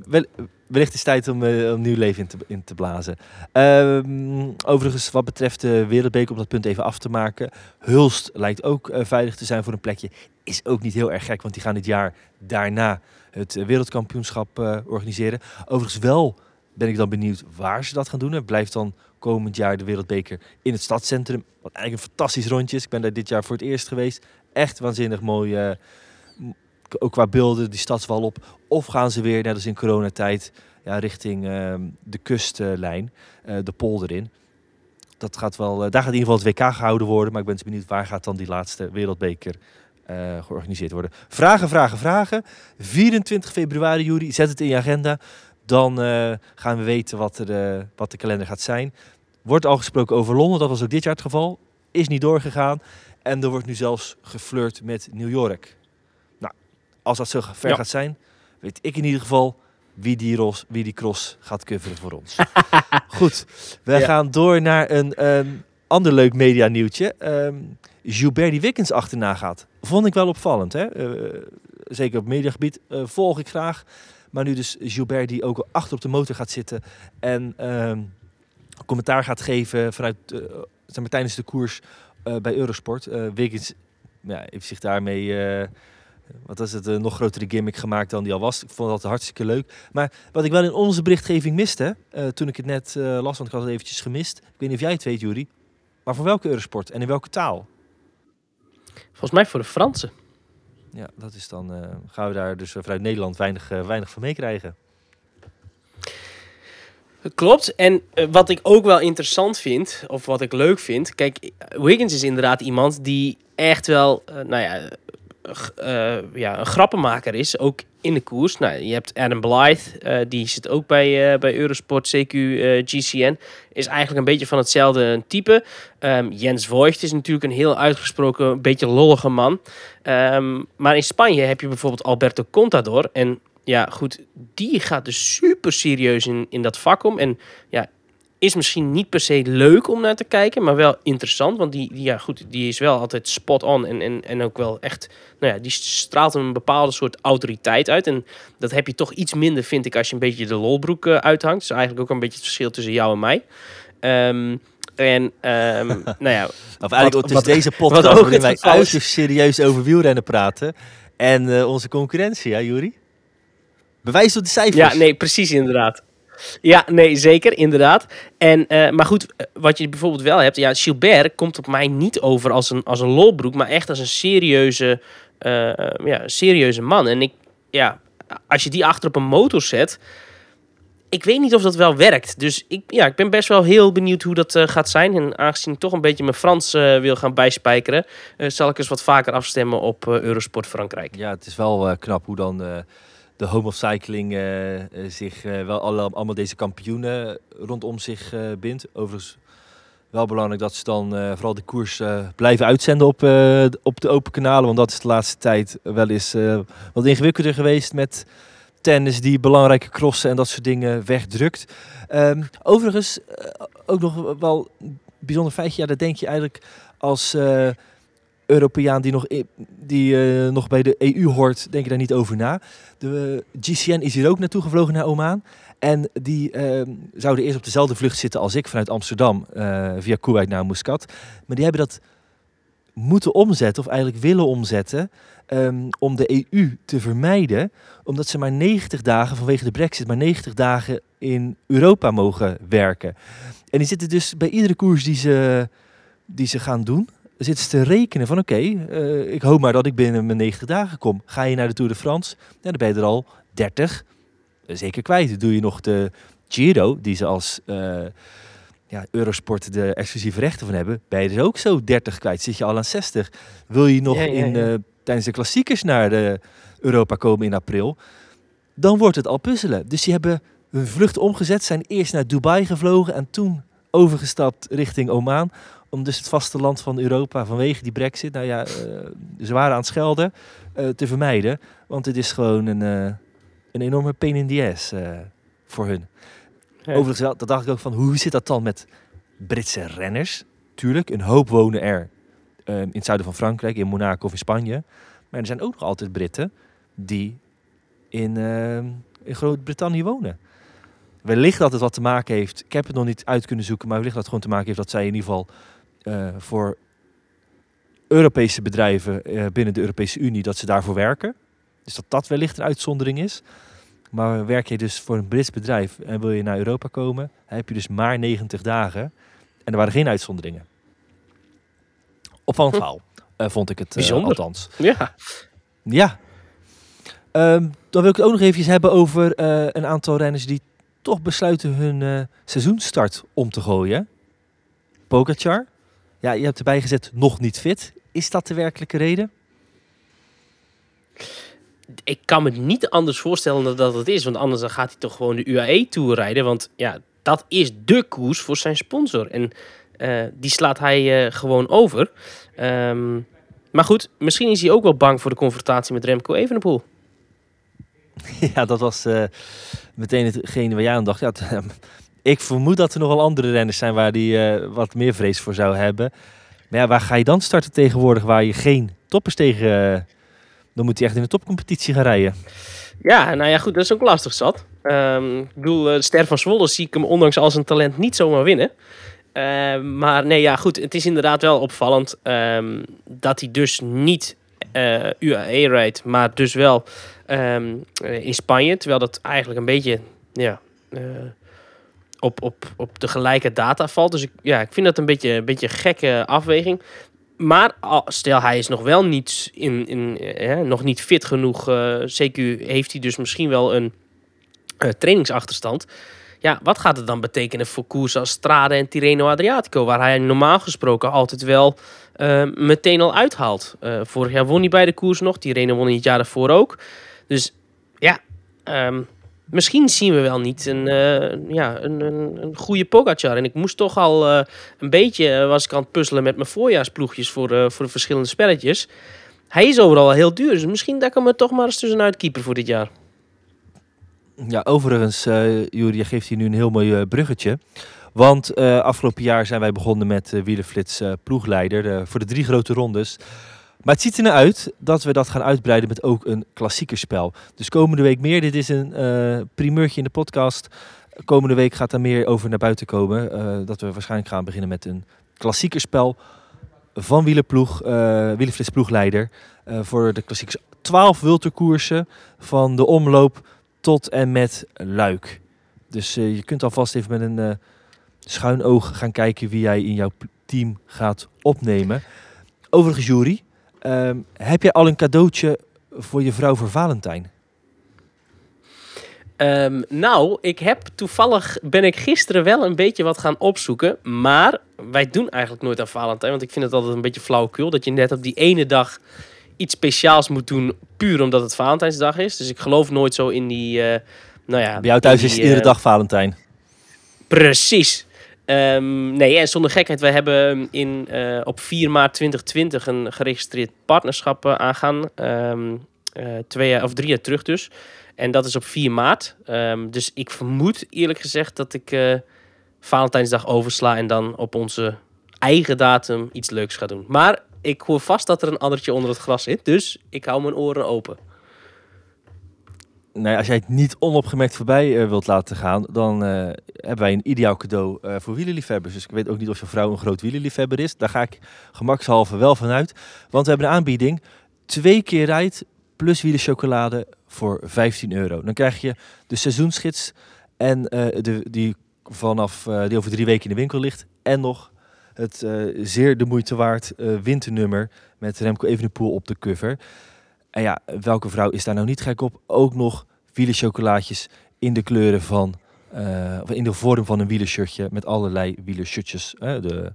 wel, wellicht is het tijd om eh, een nieuw leven in te, in te blazen. Ehm, overigens, wat betreft de Wereldbeker, om dat punt even af te maken. Hulst lijkt ook eh, veilig te zijn voor een plekje. Is ook niet heel erg gek, want die gaan dit jaar daarna het eh, wereldkampioenschap eh, organiseren. Overigens wel ben ik dan benieuwd waar ze dat gaan doen. Het blijft dan komend jaar de Wereldbeker in het stadscentrum. Wat eigenlijk een fantastisch rondje is. Ik ben daar dit jaar voor het eerst geweest. Echt waanzinnig mooi. Ook qua beelden, die stadswal op. Of gaan ze weer, net als in coronatijd, ja, richting ehm, de kustlijn, eh, de polder in. dat gaat wel, eh, daar gaat in ieder geval het WK gehouden worden. Maar ik ben dus benieuwd waar gaat dan die laatste wereldbeker eh, georganiseerd worden. Vragen, vragen, vragen. 24 februari, Juri, zet het in je agenda. Dan gaan we weten wat, er, wat de kalender gaat zijn. Wordt al gesproken over Londen, dat was ook dit jaar het geval. Is niet doorgegaan. En er wordt nu zelfs geflirt met New York. Als dat zo ver Ja. gaat zijn, weet ik in ieder geval wie die, ros, wie die cross gaat coveren voor ons. Goed, we Ja. gaan door naar een ehm, ander leuk media nieuwtje. Ehm Gilbert die Wickens achterna gaat. Vond ik wel opvallend. Hè? Eh, zeker op mediagebied eh, volg ik graag. Maar nu dus Gilbert die ook achter op de motor gaat zitten. En ehm, commentaar gaat geven vanuit, maar, tijdens de koers bij Eurosport. Wiggins ja, heeft zich daarmee, wat was het, een nog grotere gimmick gemaakt dan die al was. Ik vond dat hartstikke leuk. Maar wat ik wel in onze berichtgeving miste, eh, toen ik het net eh, las, want ik had het eventjes gemist. Ik weet niet of jij het weet, Jury. Maar voor welke Eurosport en in welke taal? Volgens mij voor de Fransen. Ja, dat is dan, eh, gaan we daar dus vanuit Nederland weinig, eh, weinig van meekrijgen. Klopt. En eh, wat ik ook wel interessant vind, of wat ik leuk vind. Kijk, Wiggins is inderdaad iemand die echt wel, eh, nou ja, eh, ja, een grappenmaker is. Ook in de koers. Nou, je hebt Adam Blythe, eh, die zit ook bij, eh, bij Eurosport CQ GCN. Is eigenlijk een beetje van hetzelfde type. Ehm, Jens Voigt is natuurlijk een heel uitgesproken, een beetje lollige man. Ehm, maar in Spanje heb je bijvoorbeeld Alberto Contador. En ja, goed, die gaat dus super serieus in, in dat vak om. En ja, is misschien niet per se leuk om naar te kijken, maar wel interessant. Want die, die, ja, goed, die is wel altijd spot on en, en, en ook wel echt, nou ja, die straalt een bepaalde soort autoriteit uit. En dat heb je toch iets minder, vind ik, als je een beetje de lolbroek eh, uithangt. Dus eigenlijk ook een beetje het verschil tussen jou en mij. Ehm, en, ehm, nou ja, Of eigenlijk Wat- het is wat- deze wat podcast ook waarin wij is. serieus over wielrennen praten. En eh, onze concurrentie, ja, Jury? Bewijs door de cijfers. Ja, nee, precies inderdaad. Ja, nee, zeker, inderdaad. En, eh, maar goed, eh, wat je bijvoorbeeld wel hebt... Ja, Gilbert komt op mij niet over als een, als een lolbroek... maar echt als een serieuze, eh, ja, serieuze man. En ik, ja, als je die achter op een motor zet... Ik weet niet of dat wel werkt. Dus ik, ja, ik ben best wel heel benieuwd hoe dat gaat zijn. En aangezien ik toch een beetje mijn Frans wil gaan bijspijkeren... zal ik eens wat vaker afstemmen op Eurosport Frankrijk. Ja, het is wel knap hoe dan de home of cycling eh, eh, zich eh, wel alle, allemaal deze kampioenen rondom zich bindt. Overigens wel belangrijk dat ze dan vooral de koers blijven uitzenden op, op de open kanalen. Want dat is de laatste tijd wel eens wat ingewikkelder geweest met tennis die belangrijke crossen en dat soort dingen wegdrukt. Ehm, overigens, ook nog wel een bijzonder feitje. Ja, dat denk je eigenlijk als Europeaan die, nog, die eh, nog bij de EU hoort, denk je daar niet over na. De eh, GCN is hier ook naartoe gevlogen naar Oman. En die ehm, zouden eerst op dezelfde vlucht zitten als ik vanuit Amsterdam eh, via Kuwait naar Muscat. Maar die hebben dat moeten omzetten, of eigenlijk willen omzetten, ehm, om de EU te vermijden. Omdat ze maar 90 dagen, vanwege de brexit, maar 90 dagen in Europa mogen werken. En die zitten dus bij iedere koers die ze, die ze gaan doen, zitten ze te rekenen van oké, eh, ik hoop maar dat ik binnen mijn 90 dagen kom. Ga je naar de Tour de France, ja, dan ben je er al 30 eh, zeker kwijt. Doe je nog de Giro, die ze als eh, ja, Eurosport de exclusieve rechten van hebben, ben je er ook zo 30 kwijt. Zit je al aan 60. Wil je nog Ja, ja, in, tijdens de klassiekers naar de Europa komen in april, dan wordt het al puzzelen. Dus die hebben hun vlucht omgezet, zijn eerst naar Dubai gevlogen en toen overgestapt richting Oman. Om dus het vasteland van Europa vanwege die brexit, nou ja, eh, ze waren aan het schelden, eh, te vermijden. Want het is gewoon een, eh, een enorme pain in the ass voor hun. Ja. Overigens, wel, dat dacht ik ook van, hoe zit dat dan met Britse renners? Tuurlijk, een hoop wonen er in het zuiden van Frankrijk, in Monaco of in Spanje. Maar er zijn ook nog altijd Britten die in, in Groot-Brittannië wonen. Wellicht dat het wat te maken heeft, ik heb het nog niet uit kunnen zoeken, maar wellicht dat het gewoon te maken heeft dat zij in ieder geval voor Europese bedrijven eh, binnen de Europese Unie, dat ze daarvoor werken. Dus dat dat wellicht een uitzondering is. Maar werk je dus voor een Brits bedrijf en wil je naar Europa komen, heb je dus maar 90 dagen. En er waren geen uitzonderingen. Hm. verhaal, eh, vond ik het eh, Bijzonder. althans. Ja, Ja. Ehm, dan wil ik het ook nog even hebben over eh, een aantal renners die toch besluiten hun eh, seizoenstart om te gooien. Pogacar. Ja, je hebt erbij gezet nog niet fit. Is dat de werkelijke reden? Ik kan me niet anders voorstellen dan dat het is. Want anders dan gaat hij toch gewoon de UAE-tour rijden. Want ja, dat is de koers voor zijn sponsor. En eh, die slaat hij uh, gewoon over. Um, maar goed, misschien is hij ook wel bang voor de confrontatie met Remco Evenepoel. Ja, dat was uh, meteen hetgene waar jij aan dacht. Ja, ik vermoed dat er nogal andere renners zijn waar hij wat meer vrees voor zou hebben. Maar ja, waar ga je dan starten tegenwoordig waar je geen toppers tegen... dan moet hij echt in de topcompetitie gaan rijden. Ja, nou ja, goed, dat is ook lastig zat. Um, ik bedoel, Ster van Zwolle zie ik hem ondanks al zijn talent niet zomaar winnen. Uh, maar nee, ja, goed. Het is inderdaad wel opvallend um, dat hij dus niet eh, UAE rijdt, maar dus wel um, in Spanje. Terwijl dat eigenlijk een beetje ja, op, op, op de gelijke data valt. Dus ik, ja, ik vind dat een beetje een beetje gekke afweging. Maar stel hij is nog wel niet, in, in, eh, nog niet fit genoeg. CQ heeft hij dus misschien wel een trainingsachterstand. Ja, wat gaat het dan betekenen voor koersen als Strade en Tirreno Adriatico, waar hij normaal gesproken altijd wel meteen al uithaalt. Vorig jaar won hij bij de koers nog, Tirreno won hij het jaar daarvoor ook. Dus ja, um, misschien zien we wel niet een, uh, ja, een, een, een, goede Pogacar. En ik moest toch al een beetje, was ik aan het puzzelen met mijn voorjaarsploegjes voor, voor de verschillende spelletjes. Hij is overal heel duur, dus misschien dat ik hem toch maar eens tussenuit keeper voor dit jaar. Ja, overigens, uh, Jury, geeft hier nu een heel mooi bruggetje. Want afgelopen jaar zijn wij begonnen met uh, ploegleider voor de drie grote rondes. Maar het ziet er naar uit dat we dat gaan uitbreiden met ook een klassiekerspel. Dus komende week meer. Dit is een primeurtje in de podcast. Komende week gaat er meer over naar buiten komen. dat we waarschijnlijk gaan beginnen met een klassiekerspel van Wielerploeg, Wielerflits ploegleider. voor de klassiekers 12 wilterkoersen van de omloop tot en met Luik. Dus uh, je kunt alvast even met een uh, schuin oog gaan kijken wie jij in jouw team gaat opnemen. Overigens, Jury, uh, heb jij al een cadeautje voor je vrouw voor Valentijn? Um, nou, ik heb toevallig ben ik gisteren wel een beetje wat gaan opzoeken. Maar wij doen eigenlijk nooit aan Valentijn. Want ik vind het altijd een beetje flauwekul. Dat je net op die ene dag iets speciaals moet doen, puur omdat het Valentijnsdag is. Dus ik geloof nooit zo in die, uh, nou ja... Bij jou thuis is iedere uh, dag Valentijn. Precies. Um, nee, en zonder gekheid, wij hebben in, uh, op 4 maart 2020 een geregistreerd partnerschap aangaan. Um, twee jaar, of drie jaar terug dus. En dat is op 4 maart. Um, dus ik vermoed eerlijk gezegd dat ik Valentijnsdag oversla en dan op onze eigen datum iets leuks ga doen. Maar ik hoor vast dat er een addertje onder het gras zit. Dus ik hou mijn oren open. Nee, als jij het niet onopgemerkt voorbij uh, wilt laten gaan, dan uh, hebben wij een ideaal cadeau uh, voor wielerliefhebbers. Dus ik weet ook niet of je vrouw een groot wielerliefhebber is. Daar ga ik gemakshalve wel vanuit. Want we hebben een aanbieding. Twee keer rijdt plus wielerchocolade voor 15 euro. Dan krijg je de seizoensgids en de, die vanaf die over drie weken in de winkel ligt. En nog het zeer de moeite waard winternummer met Remco Evenepoel op de cover. En ja, welke vrouw is daar nou niet gek op? Ook nog wielerchocolaatjes in de kleuren van, uh, of in de vorm van een wielershirtje met allerlei wielershirtjes. de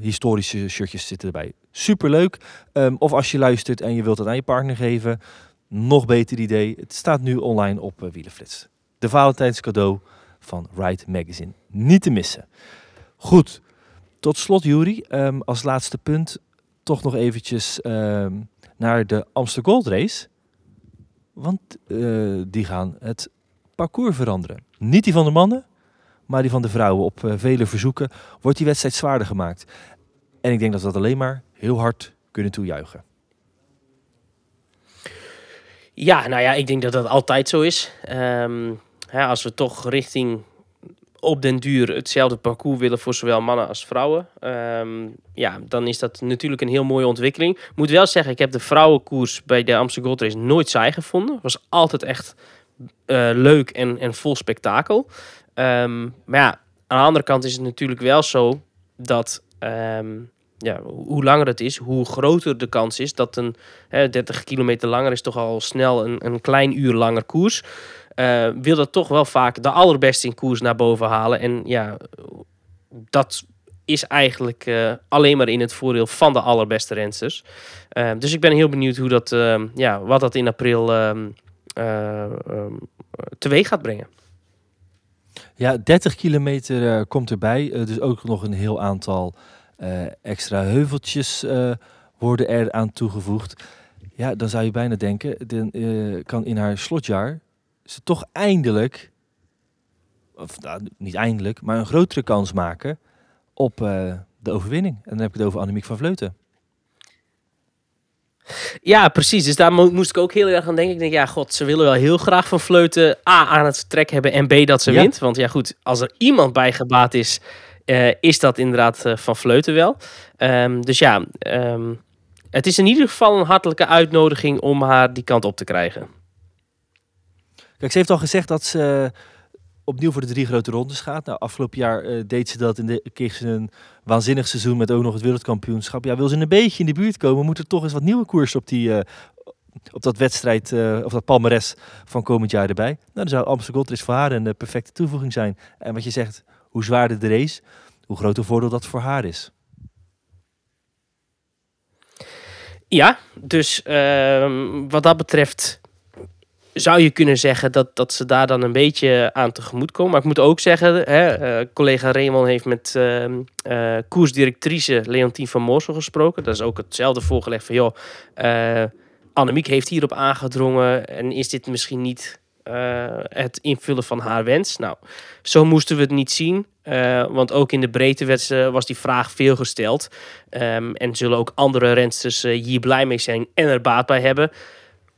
historische shirtjes zitten erbij. Superleuk. Um, of als je luistert en je wilt het aan je partner geven, nog beter idee. Het staat nu online op uh, Wielerflits. De Valentijns cadeau van Ride Magazine. Niet te missen. Goed, tot slot, Jury, um, als laatste punt toch nog eventjes um, naar de Amsterdam Gold Race. Want uh, die gaan het parcours veranderen. Niet die van de mannen, maar die van de vrouwen. Op uh, vele verzoeken wordt die wedstrijd zwaarder gemaakt. En ik denk dat we dat alleen maar heel hard kunnen toejuichen. Ja, nou ja, ik denk dat dat altijd zo is. Ja, als we toch richting op den duur hetzelfde parcours willen voor zowel mannen als vrouwen. Um, ja, dan is dat natuurlijk een heel mooie ontwikkeling. Moet wel zeggen, ik heb de vrouwenkoers bij de Amsterdam Gold Race nooit saai gevonden. Was altijd echt uh, leuk en, en vol spektakel. Um, maar ja, aan de andere kant is het natuurlijk wel zo dat um, ja, hoe langer het is, hoe groter de kans is dat een hè, 30 kilometer langer is toch al snel een, een klein uur langer koers uh, wil dat toch wel vaak de allerbeste in koers naar boven halen. En ja, dat is eigenlijk eh, alleen maar in het voordeel van de allerbeste rensters. Uh, dus ik ben heel benieuwd hoe dat, ja, wat dat in april teweeg gaat brengen. Ja, 30 kilometer komt erbij. dus ook nog een heel aantal extra heuveltjes worden er aan toegevoegd. Ja, dan zou je bijna denken, dan kan in haar slotjaar ze toch eindelijk, of nou, niet eindelijk, maar een grotere kans maken op de overwinning. En dan heb ik het over Annemiek van Vleuten. Ja, precies. Dus daar mo moest ik ook heel erg aan denken. Ik denk, ja, god, ze willen wel heel graag van Vleuten A aan het vertrek hebben en B dat ze ja. wint. Want ja, goed, als er iemand bij gebaat is, uh, is dat inderdaad uh, van Vleuten wel. Um, dus ja, um, het is in ieder geval een hartelijke uitnodiging om haar die kant op te krijgen. Kijk, ze heeft al gezegd dat ze opnieuw voor de drie grote rondes gaat. Nou, afgelopen jaar deed ze dat in de, kreeg ze een waanzinnig seizoen met ook nog het wereldkampioenschap. Ja, wil ze een beetje in de buurt komen, moet er toch eens wat nieuwe koers op die... Op dat wedstrijd, of dat palmares van komend jaar erbij. Nou, dan zou Amsterdam Gold voor haar een perfecte toevoeging zijn. En wat je zegt, hoe zwaarder de race, hoe groter voordeel dat voor haar is. Ja, dus uh, wat dat betreft zou je kunnen zeggen dat, dat ze daar dan een beetje aan tegemoet komen. Maar ik moet ook zeggen, hè, uh, collega Raymond heeft met uh, uh, koersdirectrice Leontien van Moorsel gesproken. Dat is ook hetzelfde voorgelegd van, joh, Annemiek heeft hierop aangedrongen en is dit misschien niet het invullen van haar wens? Nou, zo moesten we het niet zien. want ook in de breedte was die vraag veel gesteld. Um, en zullen ook andere rensters hier blij mee zijn en er baat bij hebben.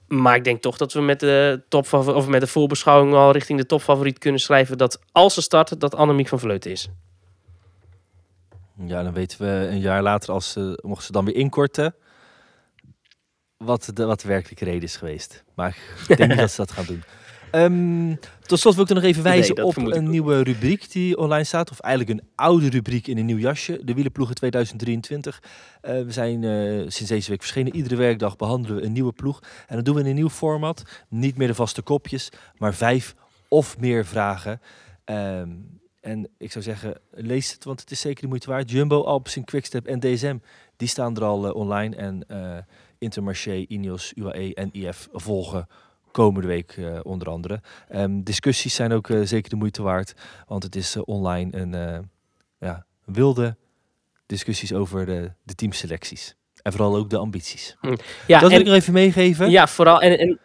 Maar ik denk toch dat we met de, top of met de voorbeschouwing al richting de topfavoriet kunnen schrijven dat als ze starten, dat Annemiek van Vleuten is. Ja, dan weten we een jaar later, als ze, mochten ze dan weer inkorten, wat de, wat de werkelijke reden is geweest. Maar ik denk niet dat ze dat gaan doen. Um, tot slot wil ik er nog even wijzen nee, op een nieuwe rubriek die online staat. Of eigenlijk een oude rubriek in een nieuw jasje. De Wielenploegen 2023. Uh, we zijn uh, sinds deze week verschenen. Iedere werkdag behandelen we een nieuwe ploeg. En dat doen we in een nieuw format. Niet meer de vaste kopjes, maar vijf of meer vragen. Um, en ik zou zeggen, lees het, want het is zeker de moeite waard. Jumbo, Alpes, Quickstep en DSM, die staan er al uh, online. En Intermarché, Ineos, UAE en IF volgen komende week uh, onder andere. Um, discussies zijn ook uh, zeker de moeite waard, want het is uh, online een ja, wilde discussies over de, de teamselecties. En vooral ook de ambities. Hm. Ja, dat wil ik nog even meegeven. Ja, vooral. En, en,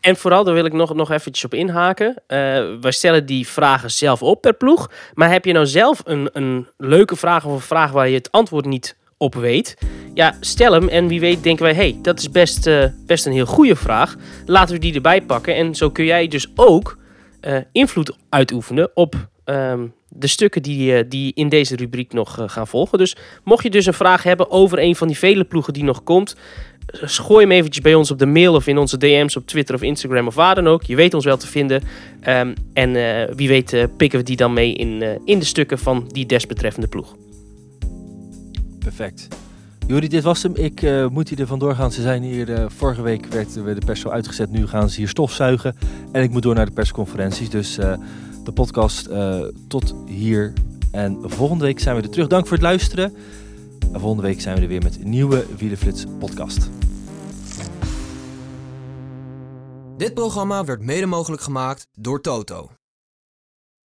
en vooral, daar wil ik nog, nog eventjes op inhaken. Wij stellen die vragen zelf op per ploeg. Maar heb je nou zelf een, een leuke vraag of een vraag waar je het antwoord niet weet? Ja, stel hem en wie weet denken wij, hey, dat is best, uh, best een heel goede vraag. Laten we die erbij pakken. En zo kun jij dus ook uh, invloed uitoefenen op um, de stukken die, uh, die in deze rubriek nog gaan volgen. Dus mocht je dus een vraag hebben over een van die vele ploegen die nog komt... Gooi hem eventjes bij ons op de mail of in onze DM's op Twitter of Instagram of waar dan ook. Je weet ons wel te vinden. Um, en wie weet pikken we die dan mee in, in de stukken van die desbetreffende ploeg. Perfect. Juri, dit was hem. Ik uh, moet hier er vandoor gaan. Ze zijn hier, uh, vorige week werd we de pers al uitgezet. Nu gaan ze hier stofzuigen. En ik moet door naar de persconferenties. Dus uh, de podcast tot hier. En volgende week zijn we er terug. Dank voor het luisteren. En volgende week zijn we er weer met een nieuwe Wielenflits podcast. Dit programma werd mede mogelijk gemaakt door Toto.